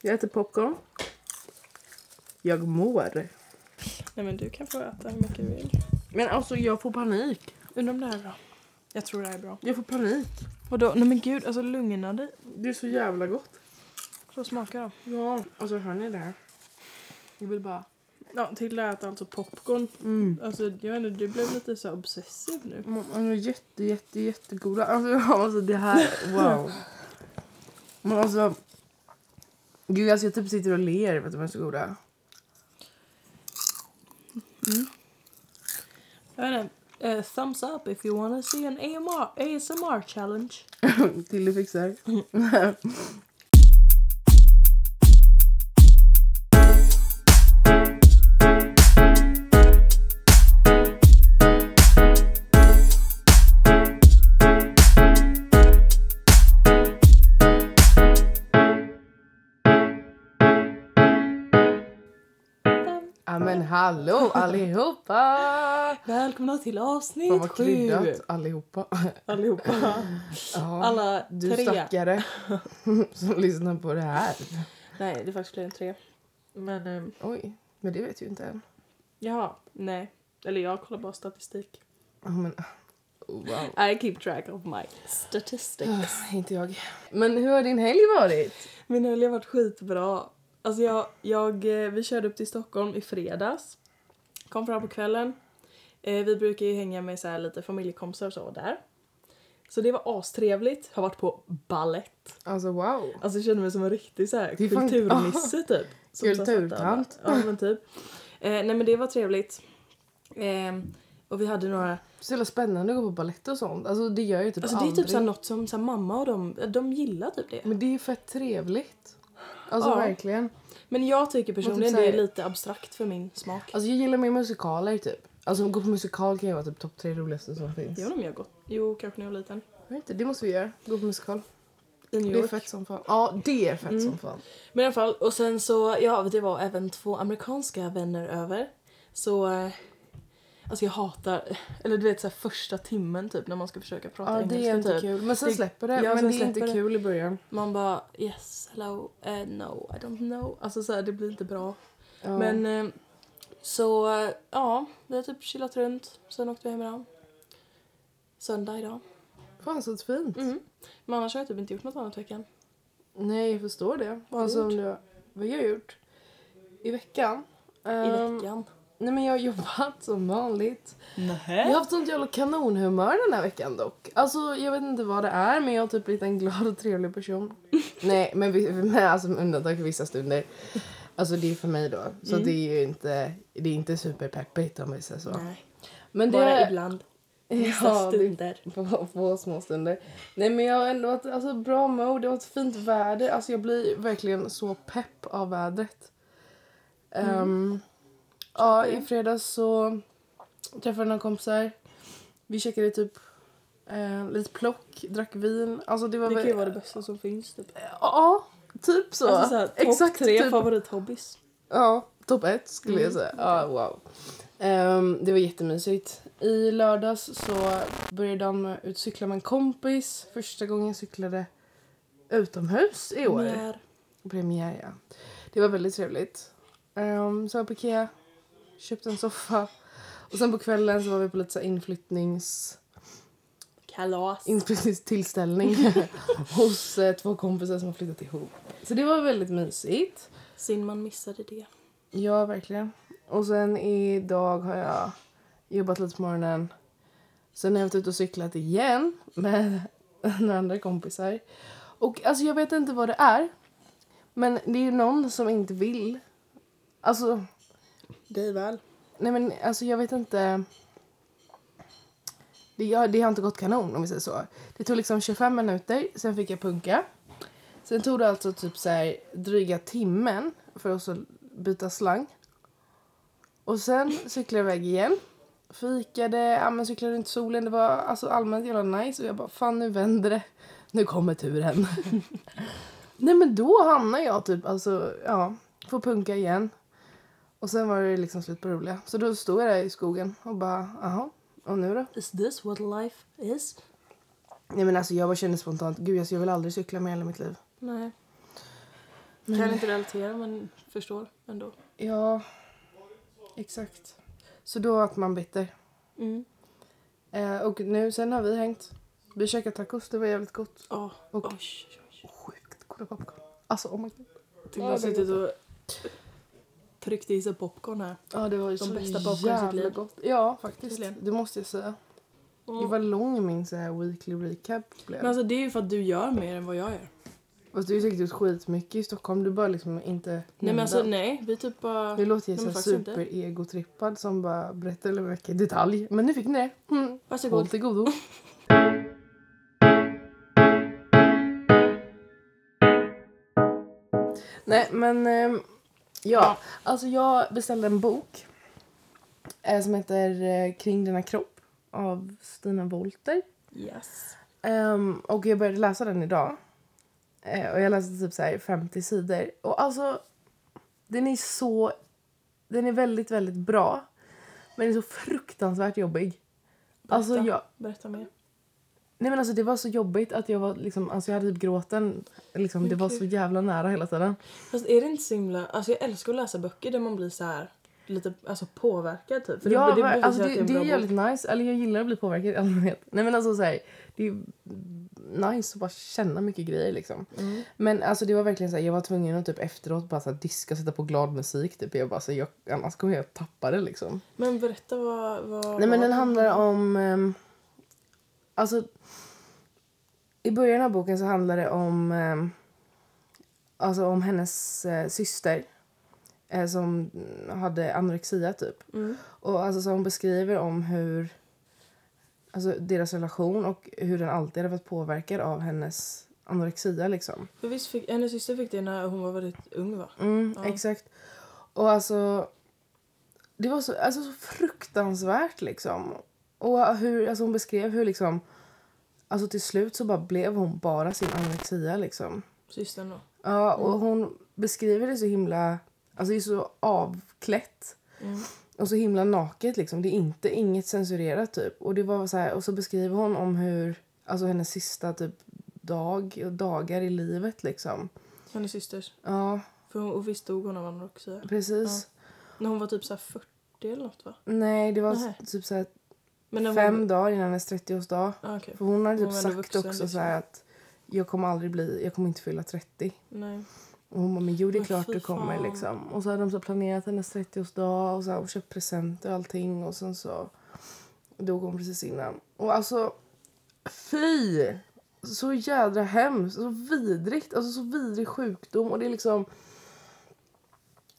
Jag äter popcorn. Jag mår. Nej men du kan få äta hur mycket du vill. Men alltså jag får panik. Undrar om det här är bra. Jag tror det här är bra. Jag får panik. Vadå? Nej men gud, alltså lugna dig. Det är så jävla gott. Så smaka då. Ja, alltså hör ni det här? Jag vill bara... Ja, Tilda äter alltså popcorn. Mm. Alltså jag vet inte, du blev lite så obsessiv nu. Mm, De är jätte, jätte, jättegoda. Alltså, alltså det här, wow. Men alltså... Gud, alltså jag typ sitter och ler för att de är så goda. Jag vet inte. eh, thumbs up if you wanna see an AMR, ASMR challenge. Tilly fixar. hallå allihopa! Välkomna till Fan avsnitt vad sju. allihopa. Allihopa. Ja, Alla du tre. stackare som lyssnar på det här. Nej, det är faktiskt fler än tre. Men, ehm, Oj, men det vet ju inte än. jaha, nej. Eller jag kollar bara statistik. Ja, men, oh, wow. I keep track of my statistics. Ah, inte jag. Men hur har din helg varit? Min helg har varit skitbra. Alltså jag, jag, eh, vi körde upp till Stockholm i fredags. Kom fram på kvällen. Eh, vi brukar ju hänga med så här lite familjekompisar och så där. Så det var astrevligt. Har varit på ballett. Alltså wow. Alltså jag kände mig som en riktig så här kulturnisse typ. Kulturtant. Ja men typ. Eh, nej men det var trevligt. Eh, och vi hade några, Så jävla spännande att gå på balett och sånt. Alltså det gör jag ju typ alltså det är aldrig. typ så något som så mamma och de, de gillar typ det. Men det är ju fett trevligt. Alltså Ja. verkligen. Men jag tycker personligen det är lite abstrakt för min smak. Alltså jag gillar mer musikaler typ. Alltså gå på musikal kan ju vara typ topp tre roligaste som finns. Jag vet inte om jag gått. Jo, kanske när jag var liten. Jag vet inte, det måste vi göra. Gå på musikal. I New Det är York. fett som fan. Ja, det är fett Mm. som fan. Men i alla fall, och sen så, ja det var även två amerikanska vänner över. Så, eh, alltså jag hatar, eller du vet så här första timmen typ när man ska försöka prata Ja, engelska det är inte typ. kul. Men sen Det- släpper det. ja, men det är inte det. kul i början. Man bara yes, hello, eh, no, I don't know. Alltså så här, det blir inte bra. Ja. Men eh, så, ja, vi har typ chillat runt. Sen åkte vi hem idag. Söndag idag. Fan så fint. Mm. Men annars har jag typ inte gjort något annat veckan. Nej, jag förstår det. Vad har alltså, du du, vad jag har gjort? I veckan? I Ehm, veckan. Nej men jag har jobbat som vanligt. Jag har Nähä? haft sånt jävla kanonhumör den här veckan dock. Alltså jag vet inte vad det är men jag har typ blivit en glad och trevlig person. Nej men, vi- men alltså med undantag för vissa stunder. Alltså det är för mig då. Så Mm. det är ju inte, det är inte superpeppigt om vi säger så. Nej, Men bara det ibland. Vissa Ja, stunder. på, på små stunder. Nej men jag har ändå varit alltså, bra mode, det har varit fint väder. Alltså jag blir verkligen så pepp av vädret. Ehm, ja, i fredags så träffade jag några kompisar. Vi käkade typ eh, lite plock, drack vin. Alltså det var Det kan ju vara det bästa som finns. Typ. Ja, typ så. Alltså såhär, topp Exakt, tre typ. favorithobbys. Ja, topp ett skulle jag Mm. säga. Ja, wow. Ehm, det var jättemysigt. I lördags så började dagen med att ut cykla med en kompis. Första gången jag cyklade utomhus i år. Mer. Premiär, ja. Det var väldigt trevligt. Um, så jag på Ikea, köpte en soffa. Och sen på kvällen så var vi på lite så inflyttnings... Kalas. inflyttningstillställning hos eh, två kompisar som har flyttat ihop. Så det var väldigt mysigt. Synd man missade det. Ja, verkligen. Och sen idag har jag jobbat lite på morgonen. Sen har jag varit ute och cyklat igen med några andra kompisar. Och alltså jag vet inte vad det är. Men det är ju någon som inte vill. Alltså, dig väl? nej men alltså jag vet inte. Det, det har inte gått kanon om vi säger så. Det tog liksom 25 minuter, sen fick jag punka. Sen tog det alltså typ så här dryga timmen för oss att byta slang. Och sen cyklade jag iväg igen. Fikade, ja men cyklade runt solen. Det var alltså allmänt jävla nice. Och jag bara, fan nu vänder det. Nu kommer turen. Nej men då hamnar jag typ, alltså ja, får punka igen. Och sen var det liksom slut på det roliga. Så då stod jag där i skogen och bara, jaha, och nu då? Is this what life is? Nej men alltså jag bara kände spontant, gud alltså, jag vill aldrig cykla med hela mitt liv. Nej. Kan inte relatera men förstår ändå. Ja, exakt. Så då att man bitter. Mm. Eh, och nu, sen har vi hängt. Vi käkade tacos, det var jävligt gott. Ja. Och- Oj, oj, oj. Sjukt goda popcorn. Alltså oh my god. Till är suttit och tryckt i sig popcorn här. Ja det var ju De så bästa popcorn i sitt jävla liv. gott. Ja faktiskt, Verkligen. det måste jag säga. Det Mm. var lång min så här weekly recap blev. Men alltså det är ju för att du gör mer än vad jag gör. Fast du har ju säkert ut skitmycket i Stockholm, du bara liksom inte Nej men alltså nej, vi typ bara... Nu låter jag Nej, men så faktiskt inte. super-egotrippad som bara berättar eller mycket i detalj. Men nu fick ni det. Mm. Varsågod. Håll till godo. Nej men ehm, ja, alltså jag beställde en bok eh, som heter eh, Kring denna kropp av Stina Wolter. Yes. Ehm, och jag började läsa den idag. Eh, och jag läste typ så här 50 sidor. Och alltså, den är så... Den är väldigt, väldigt bra. Men den är så fruktansvärt jobbig. Alltså Berätta. jag... Berätta mer. Nej men alltså det var så jobbigt att jag var liksom... Alltså jag hade typ gråten. Liksom, det var så jävla nära hela tiden. Fast är det inte så himla... Alltså jag älskar att läsa böcker där man blir så här lite alltså, påverkad typ. För ja, det, det alltså, att det, det är det är bok. jävligt nice. Eller jag gillar att bli påverkad i allmänhet. Nej men alltså så här, det är nice att bara känna mycket grejer liksom. Mm. Men alltså det var verkligen så här, jag var tvungen att typ efteråt bara så här, diska och sätta på glad musik typ. Jag bara så jag, annars kommer jag tappa det liksom. Men berätta vad... vad Nej men den handlar om, ehm, alltså i början av boken så handlar det om, ehm, alltså om hennes eh, syster eh, som hade anorexia typ. Mm. Och alltså så hon beskriver om hur, alltså deras relation och hur den alltid hade varit påverkad av hennes anorexia liksom. För visst fick, hennes syster fick det när hon var väldigt ung va? Mm, Ja. exakt. Och alltså, det var så, alltså, så fruktansvärt liksom. Och hur, alltså hon beskrev hur liksom, alltså till slut så bara blev hon bara sin anorexia liksom. Systern då. Ja, och hon beskriver det så himla, alltså det är så avklätt. Mm. Och så himla naket liksom. Det är inte inget censurerat typ. Och det var så här, och så beskriver hon om hur, alltså hennes sista typ dag och dagar i livet liksom. Hennes systers. Ja, För hon, och visst dog hon av anorexia. precis. När hon var typ så här 40 eller något va? Nej, det var Nähä. typ så här fem Hon... dagar innan hennes 30-årsdag. Ah, okej. För hon hade typ Hon sagt vuxen, också liksom. så att jag kommer aldrig bli, jag kommer inte fylla 30. Nej. Och hon bara, men jo det är klart du kommer liksom. Och så hade de så planerat hennes 30-årsdag och, så här, och köpt presenter och allting och sen så dog hon precis innan. Och alltså, fy! Så jädra hemskt, så vidrigt, alltså så vidrig sjukdom och det är liksom...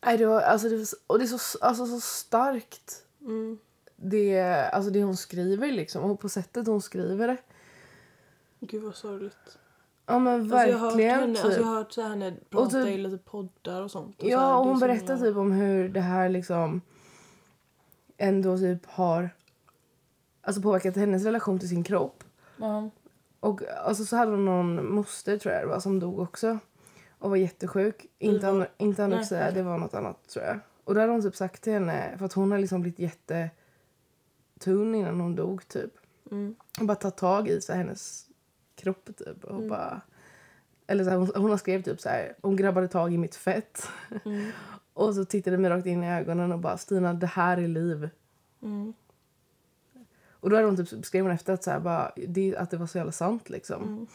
Nej, det var, alltså det, och det är så, alltså, så starkt Mm. Det, alltså det hon skriver liksom och på sättet hon skriver det. Gud vad sorgligt. Ja men Alltså, jag verkligen henne, typ. alltså, jag har hört så här henne prata typ- i lite poddar och sånt. Och så här, Ja, och hon berättar himla- typ om hur det här liksom ändå typ har alltså påverkat hennes relation till sin kropp. Ja. Och alltså så hade hon någon moster tror jag var som dog också. Och var jättesjuk. Inte, an- inte anorexia, det var något annat tror jag. Och då hade hon typ sagt till henne, för att hon har liksom blivit jättetunn innan hon dog typ. Mm. Och bara tagit tag i så här, hennes kropp typ och Mm. bara... Eller så här, hon, hon har skrivit typ så här, hon grabbade tag i mitt fett. Mm. Och så tittade mig rakt in i ögonen och bara Stina det här är liv. Mm. Och då hade hon typ skrev hon efter att, så här, bara, det, att det var så jävla sant liksom. Mm.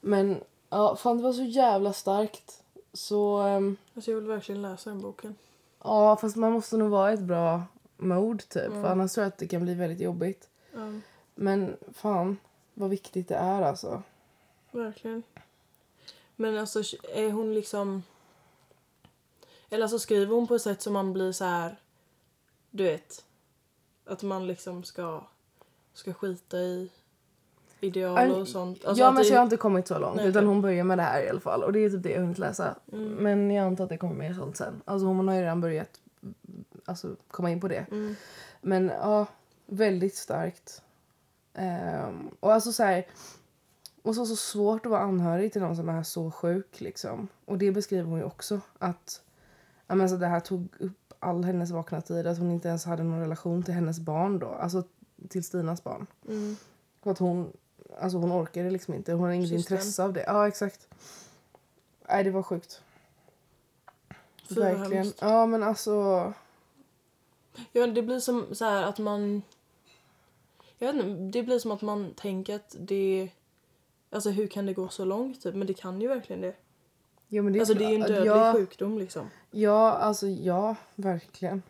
Men ja, fan det var så jävla starkt. Så ehm, Alltså jag vill verkligen läsa den boken. ja, fast man måste nog vara ett bra mode typ. Mm. För annars tror jag att det kan bli väldigt jobbigt. Ja, Men fan vad viktigt det är alltså. verkligen. Men alltså är hon liksom... Eller alltså skriver hon på ett sätt som man blir så här... Du vet. Att man liksom ska, ska skita i ideal och sånt. Alltså ja men det- så jag har inte kommit så långt Nej, utan hon börjar med det här i alla fall och det är typ det jag har hunnit läsa. Mm. Men jag antar att det kommer mer sånt sen. Alltså hon har ju redan börjat alltså, komma in på det. Mm. Men ja, väldigt starkt. Ehm, och alltså så här, måste vara så svårt att vara anhörig till någon som är så sjuk liksom. Och det beskriver hon ju också att ja, men så det här tog upp all hennes vakna tid. Att hon inte ens hade någon relation till hennes barn då. Alltså till Stinas barn. Mm. För att hon, alltså hon orkade liksom inte. Hon hade inget Systern. intresse av det. Ja, exakt. Nej, det var sjukt. Verkligen. Ja men alltså. Ja, det blir som så här att man... Jag vet inte, det blir som att man tänker att det... Alltså hur kan det gå så långt typ? Men det kan ju verkligen det. Ja, men det är alltså det är ju en dödlig ja, sjukdom liksom. Ja, alltså ja, verkligen.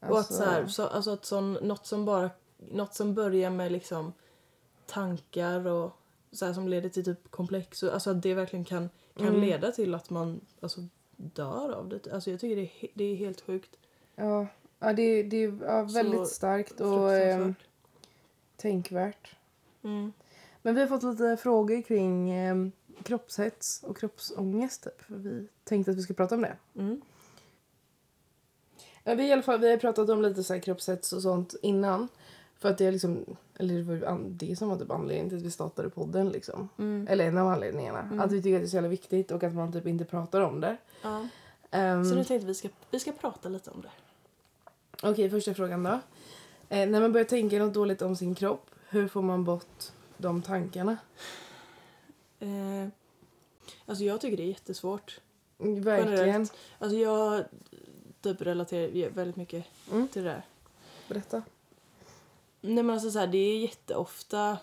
Och att Alltså, så här, så, alltså att sån, något som bara... Något som börjar med liksom tankar och så här som leder till typ komplex. Och, alltså att det verkligen kan, kan Mm. leda till att man alltså, dör av det. Alltså jag tycker det är, det är helt sjukt. Ja, ja det, det är ja, väldigt Så starkt och eh, tänkvärt. Mm. Men vi har fått lite frågor kring eh, kroppshets och kroppsångest. Typ. För Vi tänkte att vi ska prata om det. Mm. Ja, vi, i alla fall, vi har pratat om lite så här kroppshets och sånt innan. För att det är liksom, eller det var det som var typ anledningen till att vi startade podden liksom. Mm. Eller en av anledningarna. Att vi tycker att det är så jävla viktigt och att man typ inte pratar om det. Ja. Ehm, Så nu tänkte vi ska, vi ska prata lite om det. Okej, första frågan då. Eh, när man börjar tänka något dåligt om sin kropp, hur får man bort de tankarna? Eh, alltså jag tycker det är jättesvårt. Mm, Verkligen. Generellt. Alltså jag typ relaterar väldigt mycket Mm. till det där. Berätta. Nej men alltså så här, det är jätteofta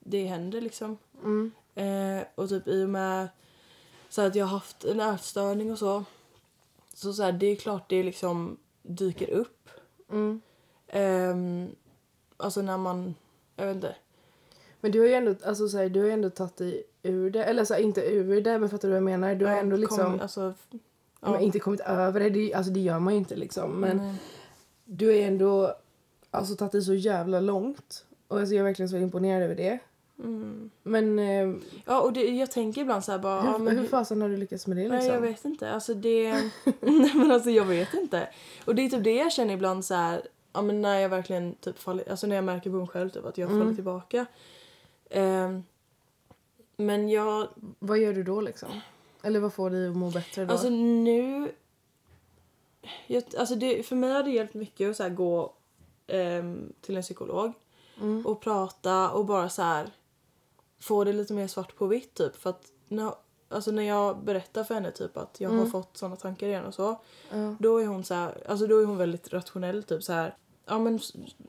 det händer liksom. Mm. Eh, och typ i och med så att jag har haft en ätstörning och så. Så, så här, det är klart det liksom dyker upp. Mm. Ehm, alltså när man, jag vet inte. Men du har ju ändå, alltså, så här, du har ändå tagit dig ur det. Eller så här, inte ur det, men fattar du vad jag menar? Du har Ja, ändå liksom, kom, alltså, men inte kommit över det. det. Alltså det gör man ju inte liksom. Men Mm. du har ändå alltså, tagit dig så jävla långt. Och alltså, jag är verkligen så imponerad över det. Mm. Men eh, Ja och det, jag tänker ibland så här bara, ja, hur, men hur fasen har du lyckats med det liksom? Nej jag vet inte. Alltså det... Nej men alltså jag vet inte. Och det är typ det jag känner ibland så här. Ja men när jag verkligen typ faller, alltså när jag märker på mig själv typ att jag Mm. faller tillbaka. Ehm, men jag, Vad gör du då liksom? Eller vad får dig att må bättre då? alltså nu. Jag, alltså det, för mig har det hjälpt mycket att så gå ehm, till en psykolog Mm. och prata och bara så här få det lite mer svart på vitt typ för att när, alltså när jag berättar för henne typ att jag har Mm. fått såna tankar igen och så Ja. Då är hon så här, alltså då är hon väldigt rationell typ så här. Ja men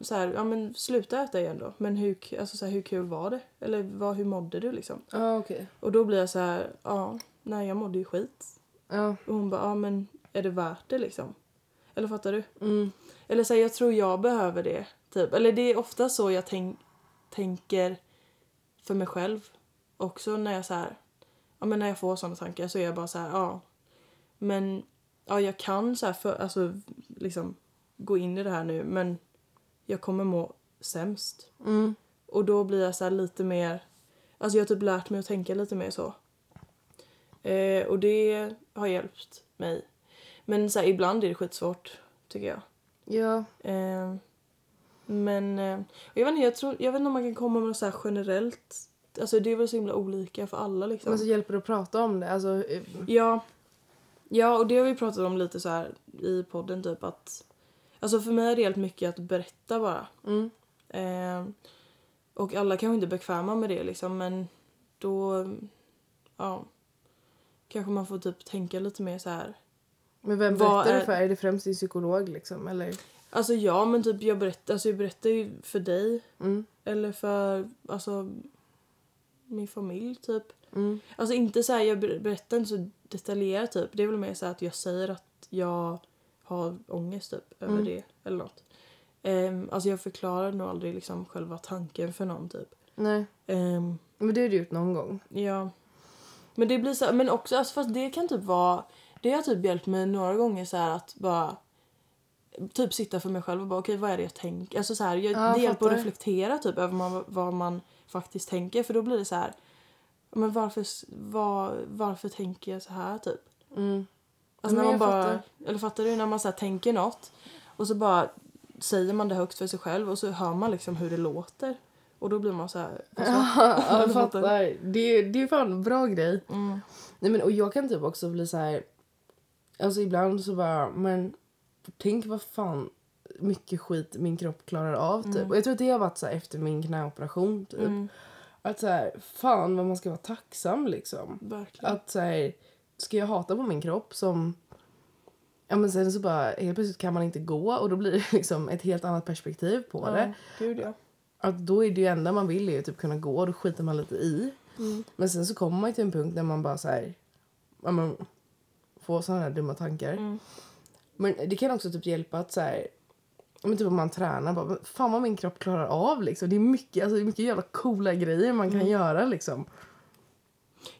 så här, ja men sluta äta igen då. Men hur, alltså så här, hur kul var det? Eller vad, hur mådde du liksom? Ja, okej. Och då blir jag så här, ja, nej jag mådde ju skit. Ja. Och hon bara, ja men är det värt det liksom? Eller fattar du? Mm. Eller så här, jag tror jag behöver det. Typ. Eller det är ofta så jag tänk, tänker för mig själv. Också när jag så här, ja men när jag får såna tankar så är jag bara så här, ja. Men ja, jag kan så här för, alltså liksom gå in i det här nu men jag kommer må sämst. Mm. Och då blir jag så här lite mer, alltså jag har typ lärt mig att tänka lite mer så. Eh, och det har hjälpt mig. Men så här, ibland är det skitsvårt tycker jag. Ja. Eh, men eh, jag, vet inte, jag, tror, jag vet inte om man kan komma med något så här generellt. Alltså det är väl så himla olika för alla liksom. Men så hjälper det att prata om det. Alltså, eh, Ja. Ja, och det har vi pratat om lite så här i podden typ att Alltså för mig har det hjälpt mycket att berätta bara. mm. Eh, och alla kanske inte är bekväma med det liksom men då ja kanske man får typ tänka lite mer så här. Men vem berättar är- du för? Är det främst din psykolog liksom? Eller? Alltså ja men typ jag berättar, alltså jag berättar ju för dig Mm. eller för alltså min familj typ. Mm. Alltså inte så här, jag ber- berättar inte så detaljerat typ. Det är väl mer så att jag säger att jag har ångest typ över Mm. det eller något. Um, alltså jag förklarar nog aldrig liksom själva tanken för någon typ. Nej. Ehm, Men det har du gjort någon gång. ja. Men det blir så här, men också alltså fast det kan typ vara det har typ hjälpt mig några gånger så här att bara typ sitta för mig själv och bara okej vad är det jag tänker? Alltså så här, jag, Ja, det hjälper att reflektera typ över man, vad man faktiskt tänker för då blir det så här men varför, var, varför tänker jag så här typ? Mm. Alltså Men när man bara, fattar. eller fattar du när man så här tänker något och så bara säger man det högt för sig själv och så hör man liksom hur det låter och då blir man så här. ja, Eller jag fattar. fattar. Det, det är fan en bra grej. Mm. Nej, men, och jag kan typ också bli så här... Alltså ibland så bara, men tänk vad fan mycket skit min kropp klarar av typ. Mm. Och jag tror att det har varit så efter min knäoperation typ. Mm, Att så här, fan vad man ska vara tacksam liksom. verkligen. Att så här, ska jag hata på min kropp som Ja men sen så bara helt plötsligt kan man inte gå och då blir det liksom ett helt annat perspektiv på det. Ja, gud ja. Att då är det ju enda man vill är ju typ kunna gå och då skiter man lite i. Mm. Men sen så kommer man till en punkt där man bara så här, ja, men, får sådana här dumma tankar. Men det kan också typ hjälpa att så här, men typ om man tränar bara, fan vad min kropp klarar av liksom. Det är mycket, alltså, det är mycket jävla coola grejer man kan Mm. göra liksom.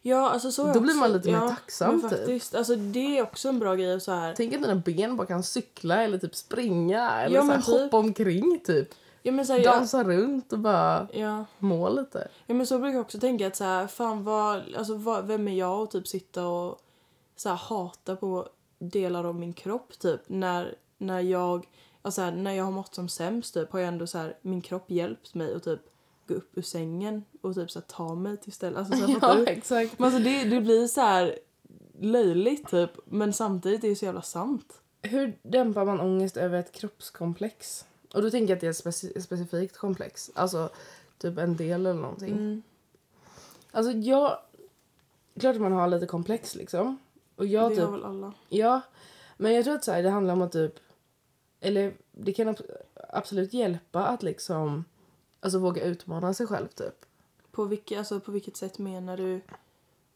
Ja, alltså så Då blir man lite mer ja, tacksam, men typ. faktiskt, Alltså det är också en bra grej så här. Tänk att dina ben bara kan cykla eller typ springa eller Ja, så här, typ. hoppa omkring typ. Ja men så här, Dansa runt och bara ja. må lite. ja men så brukar jag också tänka att så här, fan vad, alltså vad, vem är jag att typ sitta och så här, hata på delar av min kropp typ när, när jag, alltså här, när jag har mått som sämst typ har jag ändå så här, min kropp hjälpt mig att typ gå upp ur sängen och typ så här, ta mig till stället. Alltså, så här, du? exakt. Men alltså det, det blir så här löjligt typ men samtidigt är det så jävla sant. Hur dämpar man ångest över ett kroppskomplex? Och då tänker jag att det är ett speci- specifikt komplex. Alltså typ en del eller någonting. Mm. Alltså jag... Klart att man har lite komplex liksom. Och jag det typ... har väl alla. Ja. Men jag tror att så här, det handlar om att typ... Eller det kan ab- absolut hjälpa att liksom... Alltså våga utmana sig själv typ. På, vilket, alltså, på vilket sätt menar du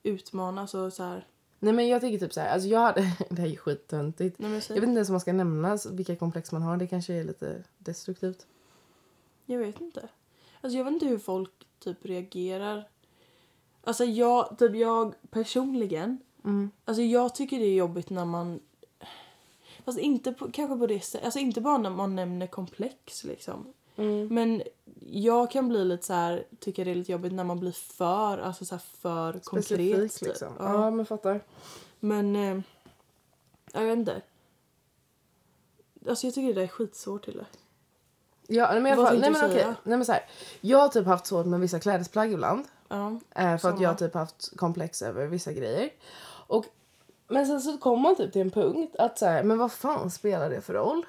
utmana? Alltså, så här, Nej men jag tänker typ så här, alltså jag hade... Det här är skittöntigt. nej, Jag vet inte ens om man ska nämna vilka komplex man har. Det kanske är lite destruktivt. Jag vet inte. Alltså jag vet inte hur folk typ reagerar. Alltså jag, typ jag personligen, Mm. alltså jag tycker det är jobbigt när man Fast inte på, kanske på det sättet, alltså inte bara när man nämner komplex liksom. Mm. Men jag kan bli lite så här, tycker det är lite jobbigt när man blir för, alltså så för konkret. Specifikt typ. liksom. Ja. Ja. men fattar. Men, eh, jag vet inte. Alltså jag tycker det där är skitsvårt till det. Ja, nej, men i alla Vad fall, nej, men okej. Nej, men så här, jag har typ haft svårt med vissa klädesplagg ibland. Ja. Eh, för att Samma. jag har typ haft komplex över vissa grejer. Och, men sen så kommer man typ till en punkt att så här, men vad fan spelar det för roll?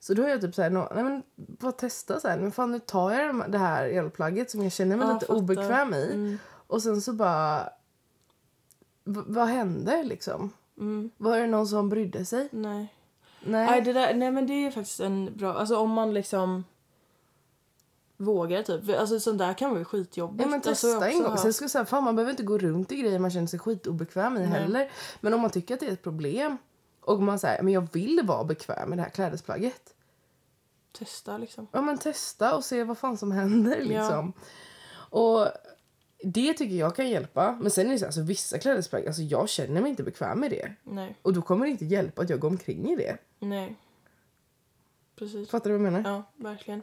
Så då är jag typ så här, nå- nej men bara testa så här, men fan nu tar jag de- det här elplagget som jag känner mig Ja, lite fattar. obekväm i. Mm. Och sen så bara, vad hände liksom? Mm. Var det någon som brydde sig? Nej. Nej. Nej, det där, nej men det är faktiskt en bra, alltså om man liksom vågar typ. Alltså sånt där kan vara skitjobbigt. Ja men Alltså, testa en också gång. haft- Sen ska jag säga, fan man behöver inte gå runt i grejer man känner sig skitobekväm i Nej. heller. Men om man tycker att det är ett problem och man säger men jag vill vara bekväm med det här klädesplagget. Testa liksom. Ja men testa och se vad fan som händer Ja. liksom. Och det tycker jag kan hjälpa. Men sen är det så alltså, vissa klädesplagg, alltså jag känner mig inte bekväm med det. Nej, Och då kommer det inte hjälpa att jag går omkring i det. nej. Precis. Fattar du vad jag menar? Ja, verkligen.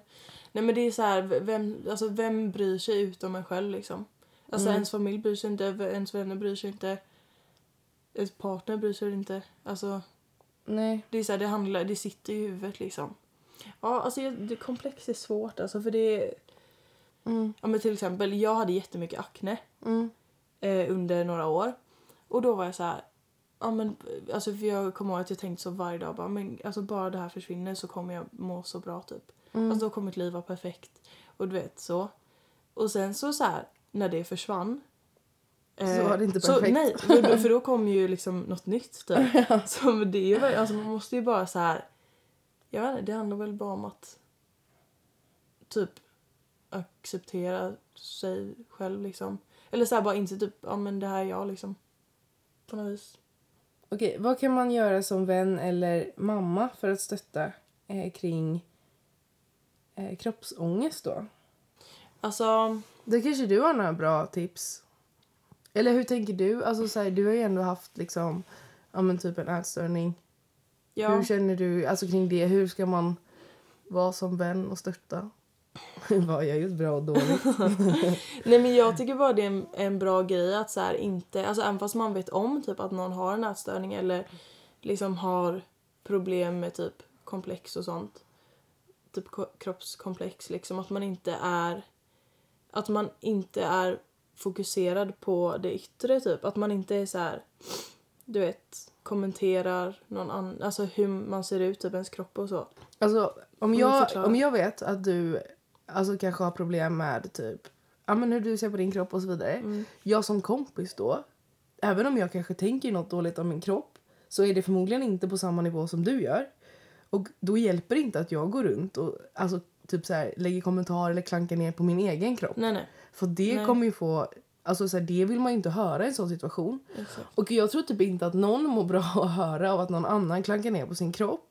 Nej men det är så här, vem, alltså vem bryr sig utom en själv liksom? Alltså Mm. ens familj bryr sig inte, ens vänner bryr sig inte. Ens partner bryr sig inte. Alltså Nej. det är så här, det handlar, det sitter i huvudet liksom. Ja, alltså det komplex är svårt alltså för det är, Mm. ja men till exempel jag hade jättemycket akne Mm. eh, under några år. Och då var jag så här, ja men alltså för jag kommer ihåg att jag tänkte så varje dag bara, men alltså bara det här försvinner så kommer jag må så bra typ. Mm. Alltså då kommer mitt liv vara perfekt. Och du vet så. Och sen så så här, när det försvann. Så var det inte så, perfekt. nej, för då, för då kom ju liksom något nytt typ. Så det är ju, alltså man måste ju bara så här. Jag vet inte, det handlar väl bara om att typ acceptera sig själv liksom. Eller så här bara inse typ, ja men det här är jag liksom. På något vis. Okej, vad kan man göra som vän eller mamma för att stötta eh, kring eh, kroppsångest då? Alltså, Det kanske du har några bra tips? Eller hur tänker du? Alltså så här, du har ju ändå haft liksom, ja men typ en ätstörning. ja. Hur känner du alltså kring det? Hur ska man vara som vän och stötta? Vad jag gjort bra och dåligt? Nej men jag tycker bara det är en, en bra grej att så här inte, alltså även fast man vet om typ att någon har en ätstörning eller liksom har problem med typ komplex och sånt. Typ ko- kroppskomplex liksom att man inte är att man inte är fokuserad på det yttre typ. Att man inte är så här du vet kommenterar någon annan, alltså hur man ser ut, typ ens kropp och så. Alltså om jag, om jag vet att du alltså, kanske har problem med typ ja, men hur du ser på din kropp och så vidare. Mm. Jag som kompis då, även om jag kanske tänker något dåligt om min kropp så är det förmodligen inte på samma nivå som du gör. Och då hjälper det inte att jag går runt och alltså, typ så här, lägger kommentarer eller klankar ner på min egen kropp. Nej, nej. För det Nej. kommer ju få... Alltså så här, det vill man ju inte höra i en sån situation. Exakt. Och jag tror typ inte att någon mår bra att höra av att någon annan klankar ner på sin kropp.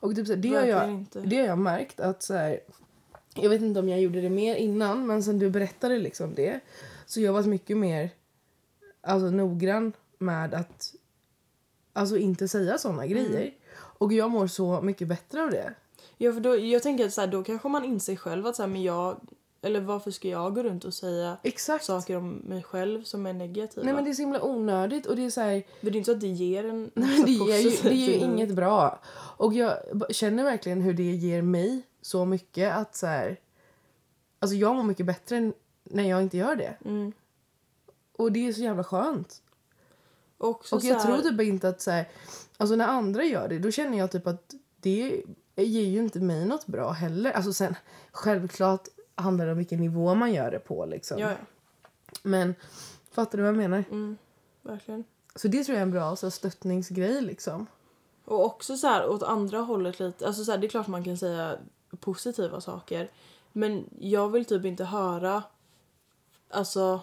Och typ så här, det, har jag, inte. det har jag märkt att så här, Jag vet inte om jag gjorde det mer innan men sen du berättade liksom det. Så jag varit mycket mer alltså, noggrann med att alltså, inte säga såna Mm. grejer. Och jag mår så mycket bättre av det. Ja, för då, jag tänker att så här, då kanske man inser själv att så här, men jag... Eller varför ska jag gå runt och säga Exakt. saker om mig själv som är negativa? Nej men det är så himla onödigt och det är så här, Men det är inte så att det ger en Nej, det, ger ju, det ju inget bra. Och jag känner verkligen hur det ger mig så mycket att så här, Alltså jag mår mycket bättre när jag inte gör det. Mm. Och det är så jävla skönt. Och, och jag här, tror typ inte att så här, Alltså när andra gör det då känner jag typ att det ger ju inte mig något bra heller. Alltså sen självklart handlar det om vilken nivå man gör det på liksom. Ja, ja. Men fattar du vad jag menar? Mm, verkligen. Så det tror jag är en bra så här, stöttningsgrej liksom. Och också så här åt andra hållet lite. Alltså så här, det är klart man kan säga positiva saker. Men jag vill typ inte höra alltså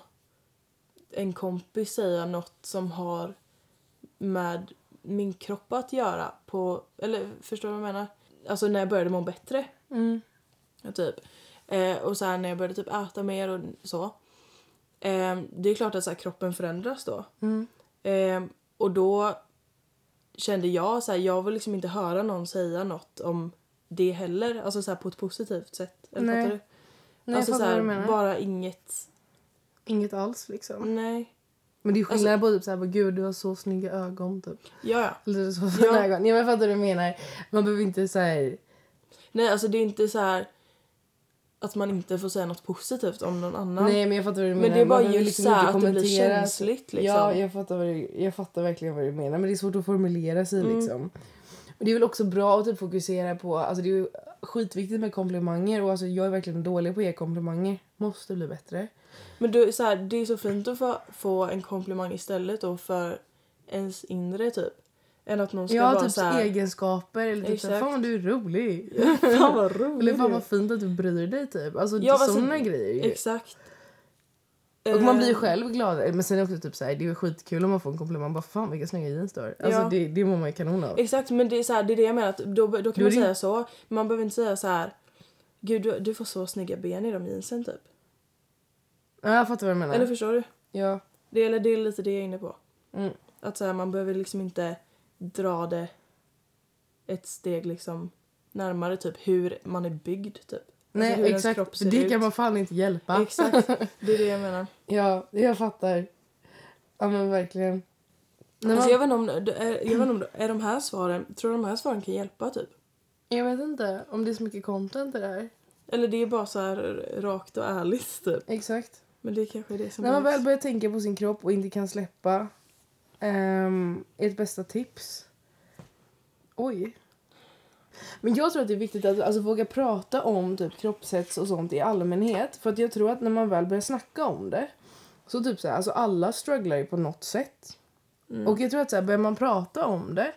en kompis säga något som har med min kropp att göra på, eller förstår du vad jag menar? Alltså när jag började må bättre. Mm. Ja, typ. Eh, och så här när jag började typ äta mer och så. Eh, det är klart att så här, kroppen förändras då. Mm. Eh, och då kände jag så här, jag vill liksom inte höra någon säga något om det heller. Alltså så här, på ett positivt sätt. Eller Nej. fattar du? Nej, alltså så här, bara inget... Inget alls liksom. Nej. Men det är skillnad Alltså- på typ såhär, gud du har så snygga ögon typ. Ja, ja. Eller så Ja. ja. ögon. Ja, men jag fattar vad du menar. Man behöver inte såhär, Nej, alltså det är inte så här att man inte får säga något positivt om någon annan. nej men jag fattar vad du menar. men det är bara just så här att det blir känsligt liksom. Ja, jag fattar, vad du, jag fattar verkligen vad du menar. Men det är svårt att formulera sig Mm. liksom. Och det är väl också bra att typ fokusera på, alltså det är skitviktigt med komplimanger och alltså jag är verkligen dålig på att ge komplimanger. Måste bli bättre. Men då, så här, det är så fint att få, få en komplimang istället då för ens inre typ. Än att någon ska Ja, vara typ så här, egenskaper eller typ Exakt. fan vad du är rolig. Fan vad rolig Eller fan du vad fint att du bryr dig typ. Alltså Ja, sådana så- grejer. Exakt. Och man blir ju Eh, själv gladare. Men sen är det också typ såhär, det är skitkul om man får en komplimang. Bara fan vilka snygga jeans du har. Alltså Ja. det, det mår man ju kanon av. Exakt, men det är, så här, det är det jag menar. Att då, då kan är man säga så. Men man behöver inte säga så här. Gud, du, du får så snygga ben i de jeansen typ. Ja, jag fattar vad du menar. Eller förstår du? Ja. Det, eller det är lite det jag är inne på. Mm. Att så här, man behöver liksom inte dra det ett steg liksom närmare typ hur man är byggd typ. Nej hur ens exakt, det ut. kan man fan inte hjälpa. Exakt, det är det jag menar. Ja, jag fattar. Ja men verkligen. Nej, Alltså man, jag vet inte om, det är, jag vet om det, är de här svaren, tror du de här svaren kan hjälpa typ? jag vet inte om det är så mycket content i det här. Eller det är bara så här rakt och ärligt typ. Exakt. Men det kanske är det som När man väl börjar tänka på sin kropp och inte kan släppa. Um, ert bästa tips. Oj. Men jag tror att det är viktigt att alltså, våga prata om typ kroppshets och sånt i allmänhet. För att jag tror att när man väl börjar snacka om det. Så typ så här, alltså alla strugglar ju på något sätt. Mm. Och jag tror att så här, börjar man prata om det.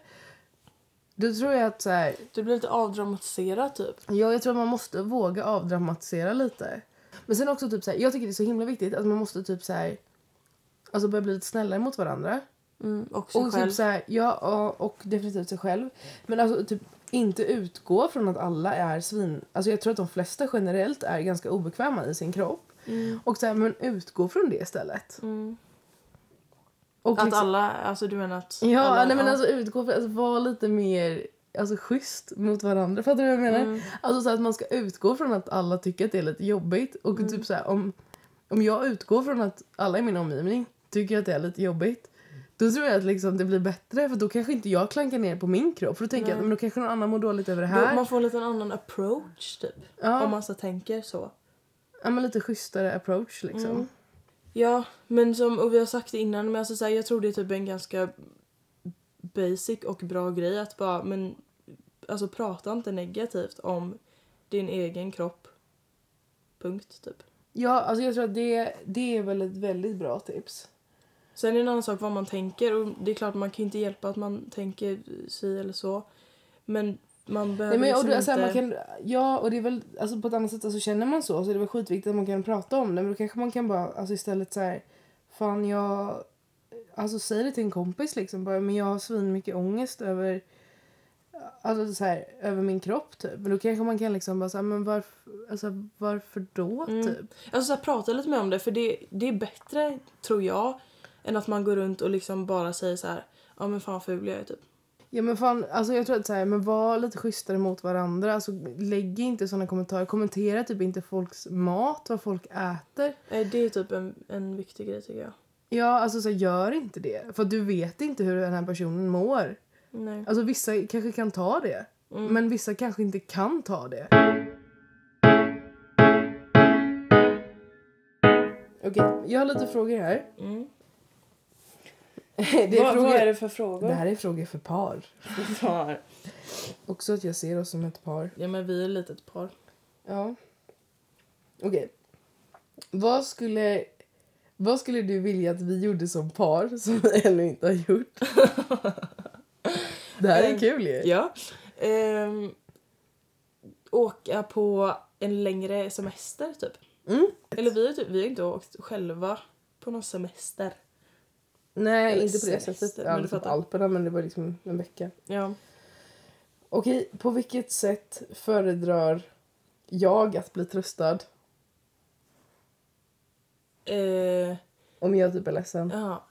Då tror jag att så här, Det blir lite avdramatiserat typ. Ja, jag tror att man måste våga avdramatisera lite. Men sen också typ så här, jag tycker det är så himla viktigt att man måste typ så här, alltså börja bli lite snällare mot varandra. Mm, och sig Och själv. typ så här, ja, och, och definitivt sig själv. Men alltså typ inte utgå från att alla är svin... Alltså jag tror att de flesta generellt är ganska obekväma i sin kropp. Mm. Och så här, men utgå från det istället. Mm. Och Att liksom- alla, alltså du menar att Ja, alla, nej men alltså utgå från, alltså vara lite mer alltså schysst mot varandra. Fattar du vad jag menar? Mm. Alltså så att man ska utgå från att alla tycker att det är lite jobbigt. Och Mm. typ så här, om, om jag utgår från att alla i min omgivning tycker att det är lite jobbigt. Då tror jag att liksom det blir bättre för då kanske inte jag klankar ner på min kropp. För då tänker jag Nej. att men då kanske någon annan mår dåligt över det Då, här. man får en liten annan approach typ. ja, Om man så tänker så. ja, men lite schysstare approach liksom. Mm. Ja, men som och vi har sagt det innan, men alltså, så här, jag tror det är typ en ganska basic och bra grej att bara, men alltså prata inte negativt om din egen kropp. Punkt typ. Ja, alltså jag tror att det, det är väl ett väldigt bra tips. Sen är det en annan sak vad man tänker och det är klart man kan inte hjälpa att man tänker si eller så. Men man behöver Nej, men, och liksom alltså, inte... man kan, ja, och det är väl alltså, på ett annat sätt, alltså, känner man så så är det väl skitviktigt att man kan prata om det. Men då kanske man kan bara alltså, istället så här, fan jag, alltså säg det till en kompis liksom bara, men jag har svin mycket ångest över, alltså så här, över min kropp typ. Men då kanske man kan liksom bara säga, men varför, alltså varför då Mm. typ? Alltså så här, prata lite mer om det för det, det är bättre, tror jag, än att man går runt och liksom bara säger så här, ja men fan ful jag är typ. Ja men fan, alltså jag tror att så här, men var lite schysstare mot varandra. Alltså lägg inte såna kommentarer. Kommentera typ inte folks mat, vad folk äter. Eh, Det är typ en, en viktig grej tycker jag. Ja, alltså så gör inte det. För du vet inte hur den här personen mår. Nej. Alltså vissa kanske kan ta det. Mm. Men vissa kanske inte kan ta det. Okej, jag har lite frågor här. Mm. Det är vad, frågor... vad är det för frågor? Det här är frågor för par. Par. Också att jag ser oss som ett par. Ja men vi är lite ett par. Ja. Okej. Vad skulle... Vad skulle du vilja att vi gjorde som par som vi ännu inte har gjort? Det här är Ehm, kul ju. Ja. Ehm, åka på en längre semester typ. Mm. Eller vi typ, vi har inte åkt själva på någon semester. Nej, Eller inte på det sättet. men Ja, du typ. Alperna, men det var liksom en vecka. Ja. Okej, på vilket sätt föredrar jag att bli tröstad Eh, om jag typ är ledsen? ja.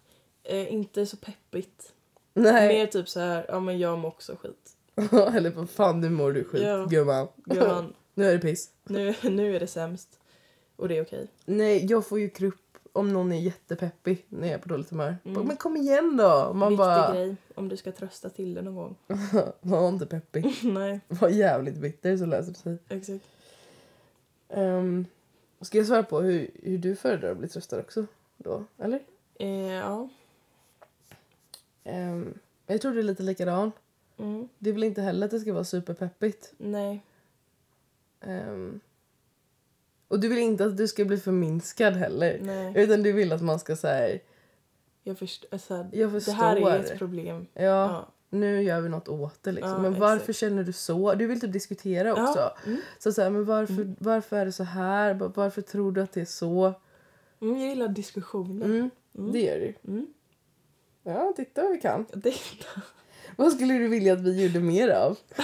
Eh, inte så peppigt. Nej. Mer typ så här, ja men jag mår också skit. Eller vad fan, nu mår du skit, Ja. gumman. Gumman, Nu är det piss. nu, nu är det sämst. Och det är okej. Nej, jag får ju krupp om någon är jättepeppig när jag är på dåligt humör. Mm. Men kom igen då! Man Viktig bara, grej om du ska trösta till det någon gång. var inte peppig. Nej, Var jävligt bitter så löser det sig. exakt. Um, ska jag svara på hur, hur du föredrar att bli tröstad också? Då, eller? Eh, ja. Ehm, jag tror du är lite likadan. Mm. Det är väl inte heller att det ska vara superpeppigt. Nej. Ehm, och du vill inte att du ska bli förminskad heller. Nej. Utan du vill att man ska säga Jag förstår. Alltså, jag det förstår. här är ett problem. Ja, Ja. Nu gör vi något åt det liksom. Ja, men varför exakt. känner du så? Du vill typ diskutera också. Ja. Mm. Så så här, men varför, varför är det så här? Va- Varför tror du att det är så? Mm, jag gillar diskussioner. Mm, Mm. Det gör du. Mm. Ja, titta vad vi kan. Vad skulle du vilja att vi gjorde mer av?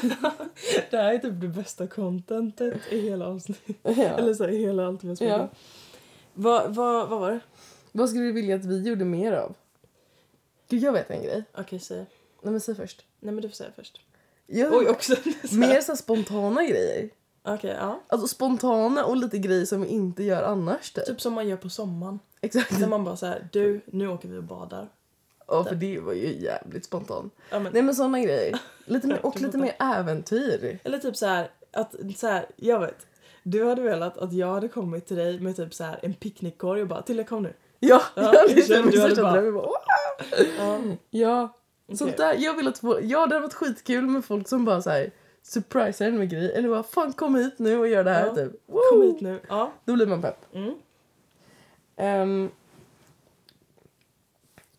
det här är typ det bästa contentet i hela avsnittet. Ja. Eller så här, i hela allt spelat Ja. Vad, vad, vad var det? Vad skulle du vilja att vi gjorde mer av? Gud, jag vet en grej. Okej, säg. Nej, men säg först. Nej men du får säga först. Jag, Oj, också. mer så spontana grejer. Okej, ja. Alltså spontana och lite grejer som vi inte gör annars typ. Typ som man gör på sommaren. Exakt. När man bara här, du, nu åker vi och badar. Ja, för det var ju jävligt spontant. Ja, men, Nej men såna grejer. Lite mer, och lite mer äventyr. Eller typ så här, att så här, jag vet. Du hade velat att jag hade kommit till dig med typ så här en picknickkorg och bara Tilla kom nu. Ja, Ja, ja det känner är min du hade bara- dröm. Jag bara! Ja, Ja, okej. sånt där. Jag vill att få, ja det hade varit skitkul med folk som bara så här surprisar en med grejer. Eller bara fan kom hit nu och gör det här Ja. typ. Kom Woo! hit nu. Ja. Då blir man pepp. Mm. Ehm,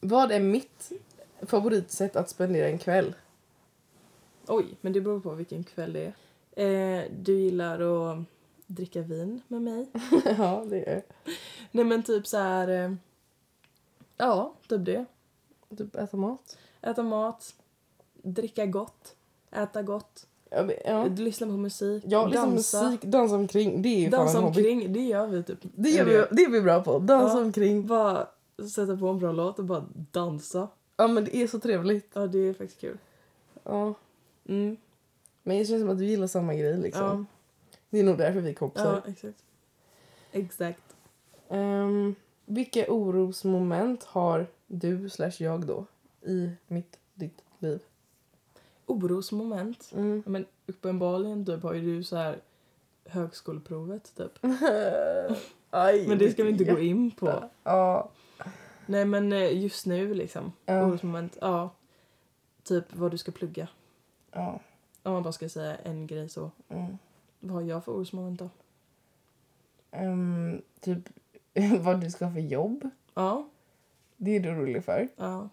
vad är mitt favoritsätt att spendera en kväll? Oj, men det beror på vilken kväll det är. Eh, du gillar att dricka vin med mig. ja, det är Nej men typ så här. Eh, ja, typ det. typ äta mat. Äta mat, dricka gott, äta gott, Ja, men- ja. lyssna på musik, Ja, liksom dansa. musik, dansa omkring, det är Dansa en hobby. omkring, det gör vi typ. Det, gör vi, det är vi bra på, dansa Ja. omkring. Bara sätta på en bra låt och bara dansa. Ja men det är så trevligt. Ja, det är faktiskt kul. Ja. Mm. Men det känns som att du gillar samma grej liksom. Ja, Det är nog därför vi är ja, kompisar. exakt. Exakt. Ehm, vilka orosmoment har du slash jag då i mitt, ditt liv? Orosmoment. Mm. Ja, Men uppenbarligen typ har ju du så här högskoleprovet typ. Aj, Men det ska vi inte gå mitt in på. Ja. Nej men eh, just nu liksom. Ja. Orosmoment. Ja. Typ vad du ska plugga. ja. Om man bara ska säga en grej så. Mm. Vad har jag för orosmoment då? Ehm, typ vad du ska ha för jobb. Ja. Det är du orolig för. Ja.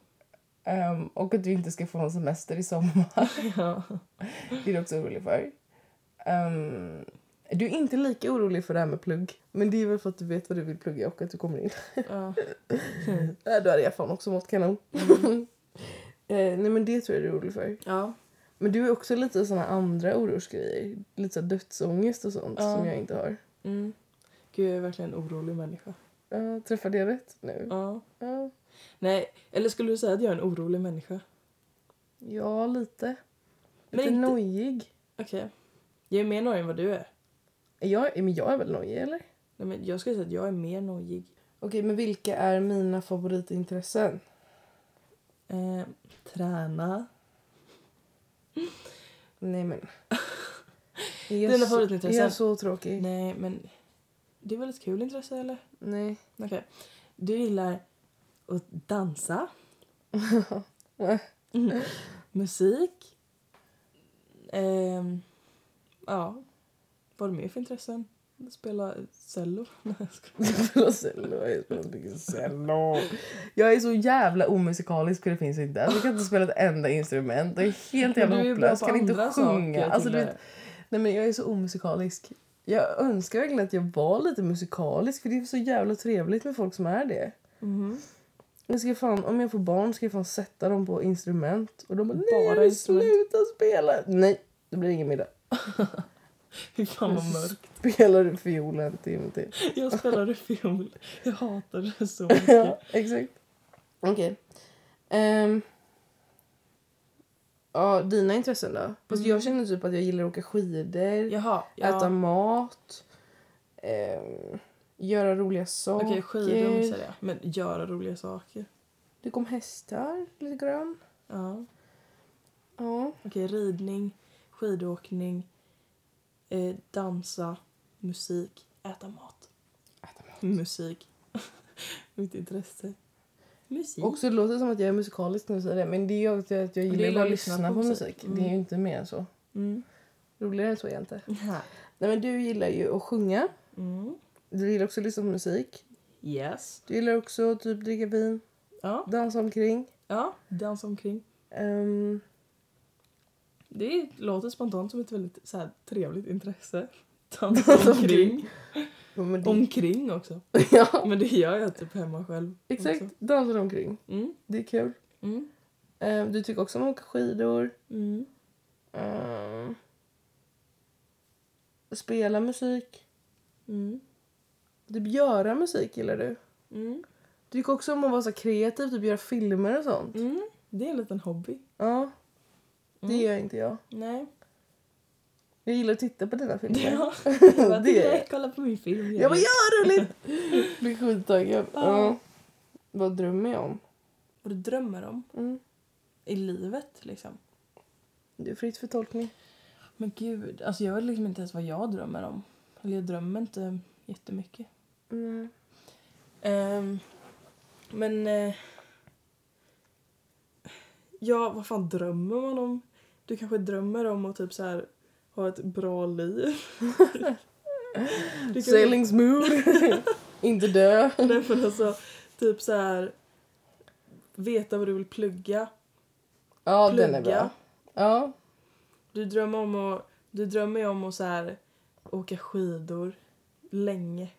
Ehm, och att du inte ska få någon semester i sommar. ja. Det är du också orolig för. Ehm, du är inte lika orolig för det här med plugg. Men det är väl för att du vet vad du vill plugga och att du kommer in. ja. Äh, Då hade jag fan också mått kanon. Eh, nej men det tror jag du är orolig för. ja. Men du är också lite såna andra orosgrejer. Lite så dödsångest och sånt Ja. som jag inte har. Mm. Gud, jag är verkligen en orolig människa. Ja, träffade jag rätt nu? Ja. Ja, Nej, eller skulle du säga att jag är en orolig människa? ja lite. Men Lite inte- nojig. Okej. Jag är mer nojig än vad du är. Är jag, men jag är väl nojig eller? Nej, men jag skulle säga att jag är mer nojig. Okej, men vilka är mina favoritintressen? Eh, träna. Nej men. Är jag Dina favoritintressen? Är jag så tråkig? Nej, men det är väl ett kul intresse, eller? Nej. Okej. Du gillar att dansa. Mm. Musik. Ehm, ja. Vad har du mer för intressen? Spela cello? Spelar cello. Jag spelar mycket cello. Jag är så jävla omusikalisk för det finns inte. Alltså, jag kan inte spela ett enda instrument. Jag är helt jävla är hopplös. Kan inte sjunga. Alltså, du vet, nej, men jag är så omusikalisk. Jag önskar verkligen att jag var lite musikalisk för det är så jävla trevligt med folk som är det. Mhm. Jag ska fan, om jag får barn ska jag fan sätta dem på instrument. Och de bara, Bara nej instrument." sluta spela. Nej, det blir ingen middag. Fy fan vad mörkt. Spelar du fiolen Tim till? Jag spelade fiol. Jag hatar det så mycket. ja, exakt. Okej. Ehm. ja, dina intressen då? Fast jag känner typ att jag gillar att åka skidor, Jaha. äta Ja. mat, ehm, göra roliga saker. Okej, skidor missade jag. Men göra roliga saker. Du kom hästar lite grann. Ja. Ja. Okej, ridning, skidåkning, eh, dansa, musik, äta mat. Äta mat. Musik. Mitt intresse. Musik. Också det låter som att jag är musikalisk när du säger det. Men det är ju också att jag gillar bara att lyssna på, musik. Mm. Det är ju inte mer än så. Mm. Roligare än så är jag inte. Ja. Nej men du gillar ju att sjunga. Mm. Du gillar också att lyssna på musik. Yes. Du gillar också att typ dricka vin, Ja. dansa omkring. ja, dansa omkring. Ehm, Det låter spontant som ett väldigt så här, trevligt intresse. Dansa omkring. ja, men det, omkring också. ja, Men det gör jag typ hemma själv. exakt. också. Dansar omkring. Mm. Det är kul. Mm. Ehm, du tycker också om att åka skidor. Mm. Ehm, spela musik. Mm. Typ göra musik gillar du. Mm. Du tycker också om att vara så kreativ, typ göra filmer och sånt. Mm. Det är en liten hobby. Ja, det Mm. gör inte jag. Nej. Jag gillar att titta på dina filmer. Ja. Jag bara, Det- det... kolla på min film. Jag bara, ja roligt! Blir skittaggad. Ja. Ja. Vad drömmer jag om? Vad du drömmer om Mm. i livet liksom. Det är fritt för tolkning. Men gud, alltså jag vet liksom inte ens vad jag drömmer om. Eller jag drömmer inte jättemycket. Mm. Ehm, men... Eh, ja, vad fan drömmer man om? Du kanske drömmer om att typ så här ha ett bra liv. Sailing smooth. inte dö. Nej men alltså, typ så här veta vad du vill plugga. Ja, plugga. den är bra. Ja. Du drömmer om att, du drömmer om att så här åka skidor länge.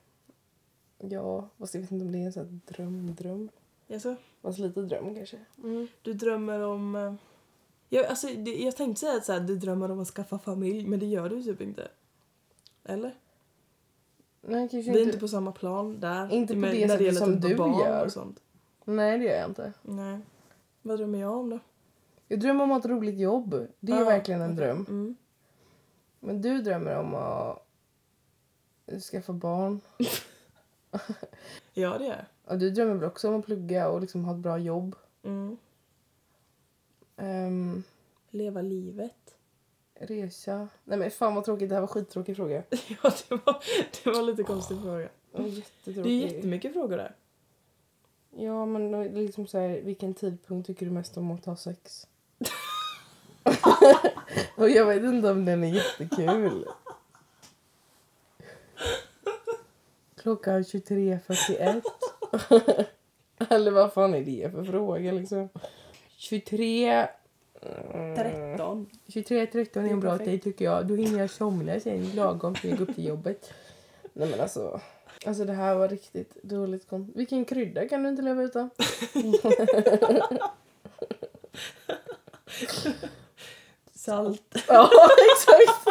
Ja, fast jag vet inte om det är en sån här dröm, dröm. Alltså, Fast lite dröm kanske. Mm. du drömmer om... eh, Jag, alltså, det, jag tänkte säga att så här, du drömmer om att skaffa familj, men det gör du typ inte. Eller? Nej, kanske Vi är inte. på samma plan där. Inte på det sättet som typ du gör. Och sånt. Nej, det gör jag inte. Nej. Vad drömmer jag om då? Jag drömmer om att ha ett roligt jobb. Det är Ja, verkligen en okej. dröm. Mm. Men du drömmer om att skaffa barn. Ja, det gör jag. Du drömmer väl också om att plugga och liksom ha ett bra jobb. Mm. Ehm, Leva livet. resa. Nej men fan vad tråkigt. Det här var skittråkig fråga. Ja, det var, det var lite konstig fråga. Det är jättemycket frågor där. Ja men liksom så här, vilken tidpunkt tycker du mest om att ha sex? och jag vet inte om den är jättekul. Klockan 23.41. Eller vad fan är det för fråga liksom? 23... eh, 13. 23, 13 är en bra tid tycker jag. Då hinner jag somna sen lagom till jag går upp till jobbet. Nej men alltså. Alltså det här var riktigt dåligt. Vilken krydda kan du inte leva utan? Salt. ja exakt.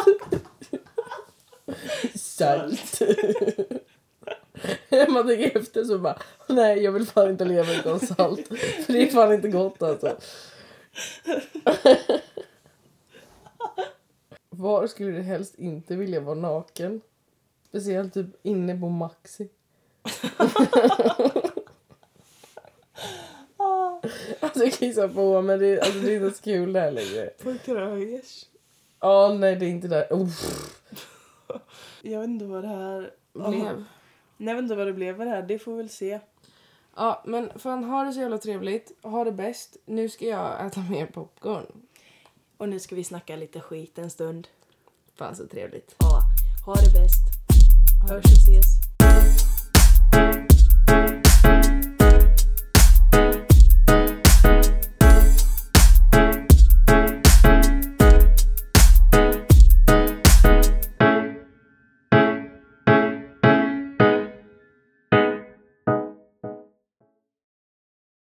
Salt. Man tänker efter så bara, nej jag vill fan inte leva utan salt. För det är fan inte gott alltså. Var skulle du helst inte vilja vara naken? Speciellt typ inne på Maxi. Alltså jag kissar på men det, alltså, det är inte så kul det här längre. På Krögers. Ja, nej det är inte där. Uff, Jag vet inte vad det här blev. Jag vet inte vad det blev med det här. Det får vi väl se. Ja, men fan ha det så jävla trevligt. Ha det bäst. Nu ska jag äta mer popcorn. Och nu ska vi snacka lite skit en stund. Fan så trevligt. Ja, ha det bäst. Hörs och ses.